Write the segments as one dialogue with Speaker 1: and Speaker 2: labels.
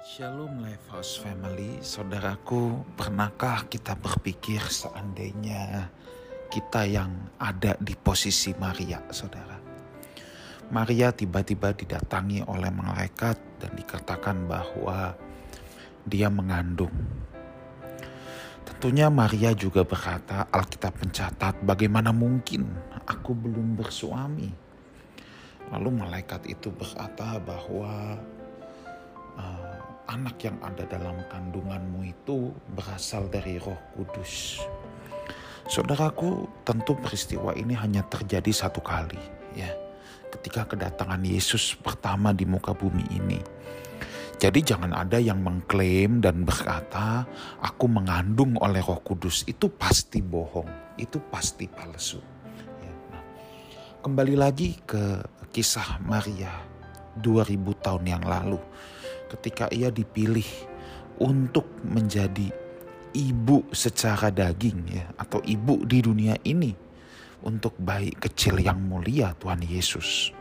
Speaker 1: Shalom Lifehouse Family, saudaraku, pernahkah kita berpikir seandainya kita yang ada di posisi Maria, saudara? Maria tiba-tiba didatangi oleh malaikat dan dikatakan bahwa dia mengandung. Tentunya Maria juga berkata, Alkitab mencatat, bagaimana mungkin aku belum bersuami? Lalu malaikat itu berkata bahwa uh, anak yang ada dalam kandunganmu itu berasal dari Roh Kudus. Saudaraku, tentu peristiwa ini hanya terjadi satu kali, ya, ketika kedatangan Yesus pertama di muka bumi ini. Jadi jangan ada yang mengklaim dan berkata, aku mengandung oleh roh kudus. Itu pasti bohong, itu pasti palsu. Ya, nah, kembali lagi ke kisah Maria 2000 tahun yang lalu ketika ia dipilih untuk menjadi ibu secara daging ya atau ibu di dunia ini untuk bayi kecil yang mulia Tuhan Yesus.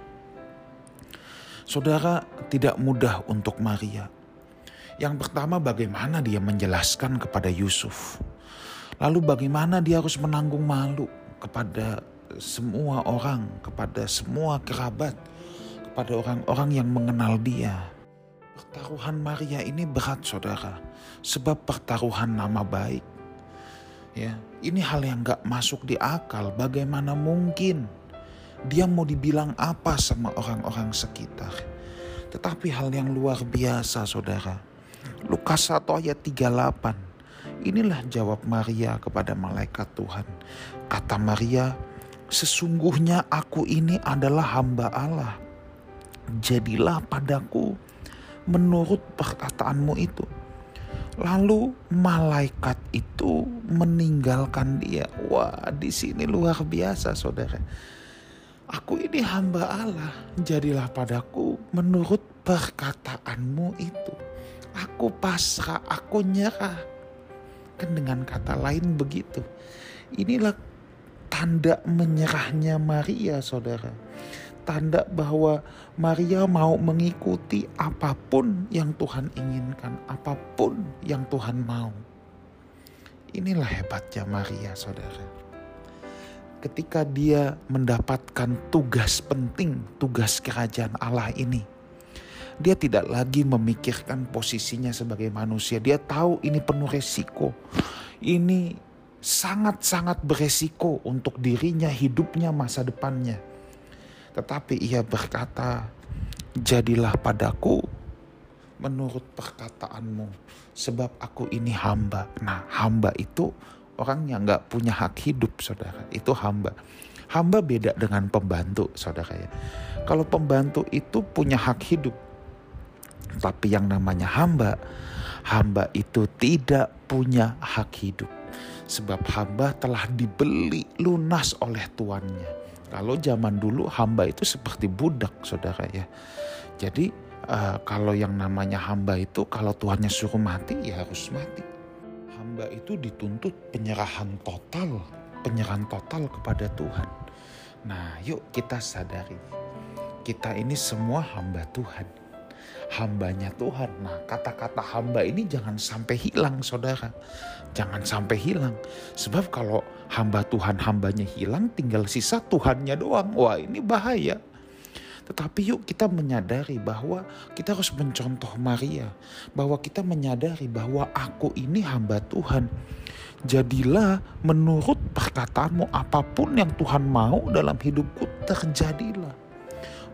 Speaker 1: Saudara, tidak mudah untuk Maria. Yang pertama bagaimana dia menjelaskan kepada Yusuf. Lalu bagaimana dia harus menanggung malu kepada semua orang, kepada semua kerabat, kepada orang-orang yang mengenal dia. Pertaruhan Maria ini berat saudara, sebab pertaruhan nama baik. Ya, ini hal yang gak masuk di akal. Bagaimana mungkin dia mau dibilang apa sama orang-orang sekitar? Tetapi hal yang luar biasa saudara. Lukas 1 ayat 38. Inilah jawab Maria kepada malaikat Tuhan. Kata Maria, sesungguhnya aku ini adalah hamba Allah. Jadilah padaku menurut perkataanmu itu. Lalu malaikat itu meninggalkan dia. Wah, di sini luar biasa, saudara. Aku ini hamba Allah, jadilah padaku menurut perkataanmu itu. Aku pasrah, aku nyerah. Kan dengan kata lain begitu. Inilah tanda menyerahnya Maria, saudara tanda bahwa Maria mau mengikuti apa pun yang Tuhan inginkan, apa pun yang Tuhan mau. Inilah hebatnya Maria, saudara. Ketika dia mendapatkan tugas penting, tugas kerajaan Allah ini, dia tidak lagi memikirkan posisinya sebagai manusia. Dia tahu ini penuh resiko. Ini sangat-sangat beresiko untuk dirinya, hidupnya, masa depannya. Tetapi ia berkata, jadilah padaku menurut perkataanmu. Sebab aku ini hamba. Nah hamba itu orang yang gak punya hak hidup saudara. Itu hamba. Hamba beda dengan pembantu saudara ya. Kalau pembantu itu punya hak hidup. Tapi yang namanya hamba, hamba itu tidak punya hak hidup. Sebab hamba telah dibeli lunas oleh tuannya. Kalau zaman dulu hamba itu seperti budak saudara ya. Jadi uh, kalau yang namanya hamba itu kalau Tuhannya suruh mati ya harus mati. Hamba itu dituntut penyerahan total, penyerahan total kepada Tuhan. Nah yuk kita sadari, kita ini semua hamba Tuhan hambanya Tuhan. Nah kata-kata hamba ini jangan sampai hilang saudara. Jangan sampai hilang. Sebab kalau hamba Tuhan hambanya hilang tinggal sisa Tuhannya doang. Wah ini bahaya. Tetapi yuk kita menyadari bahwa kita harus mencontoh Maria. Bahwa kita menyadari bahwa aku ini hamba Tuhan. Jadilah menurut perkataanmu apa pun yang Tuhan mau dalam hidupku terjadilah.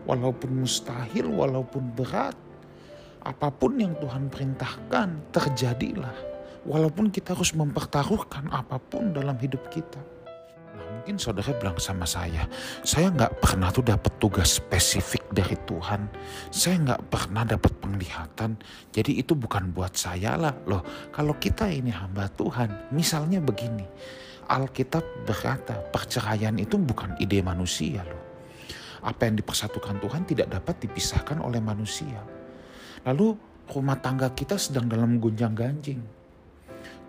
Speaker 1: Walaupun mustahil, walaupun berat, apa pun yang Tuhan perintahkan terjadilah. Walaupun kita harus mempertaruhkan apa pun dalam hidup kita. Nah mungkin saudara bilang sama saya, saya nggak pernah tuh dapat tugas spesifik dari Tuhan. Saya nggak pernah dapat penglihatan. Jadi itu bukan buat saya lah loh. Kalau kita ini hamba Tuhan, misalnya begini. Alkitab berkata perceraian itu bukan ide manusia loh. Apa yang dipersatukan Tuhan tidak dapat dipisahkan oleh manusia. Lalu rumah tangga kita sedang dalam gonjang ganjing.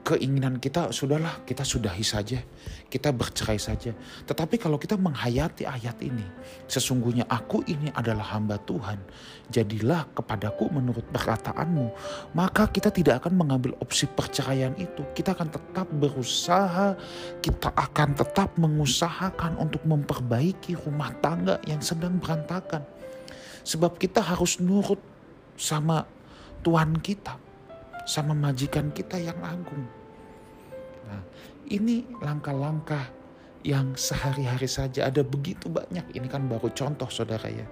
Speaker 1: keinginan kita sudahlah kita sudahi saja, kita bercerai saja. Tetapi kalau kita menghayati ayat ini, sesungguhnya aku ini adalah hamba Tuhan, jadilah kepadaku menurut perkataanmu, maka kita tidak akan mengambil opsi perceraian itu. Kita akan tetap berusaha, kita akan tetap mengusahakan untuk memperbaiki rumah tangga yang sedang berantakan. Sebab kita harus nurut sama Tuhan kita, sama majikan kita yang agung. Nah, ini langkah-langkah yang sehari-hari saja ada begitu banyak. Ini kan baru contoh saudara ya.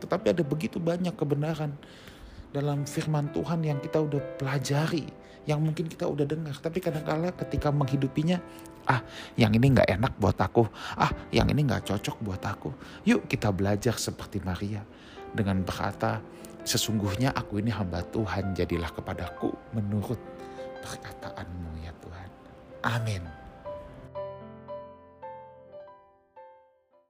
Speaker 1: Tetapi ada begitu banyak kebenaran dalam firman Tuhan yang kita udah pelajari. Yang mungkin kita udah dengar. Tapi kadang-kala ketika menghidupinya. Ah yang ini nggak enak buat aku. Ah yang ini nggak cocok buat aku. Yuk kita belajar seperti Maria. Dengan berkata sesungguhnya aku ini hamba Tuhan. Jadilah kepadaku menurut perkataanmu ya Tuhan. Amin.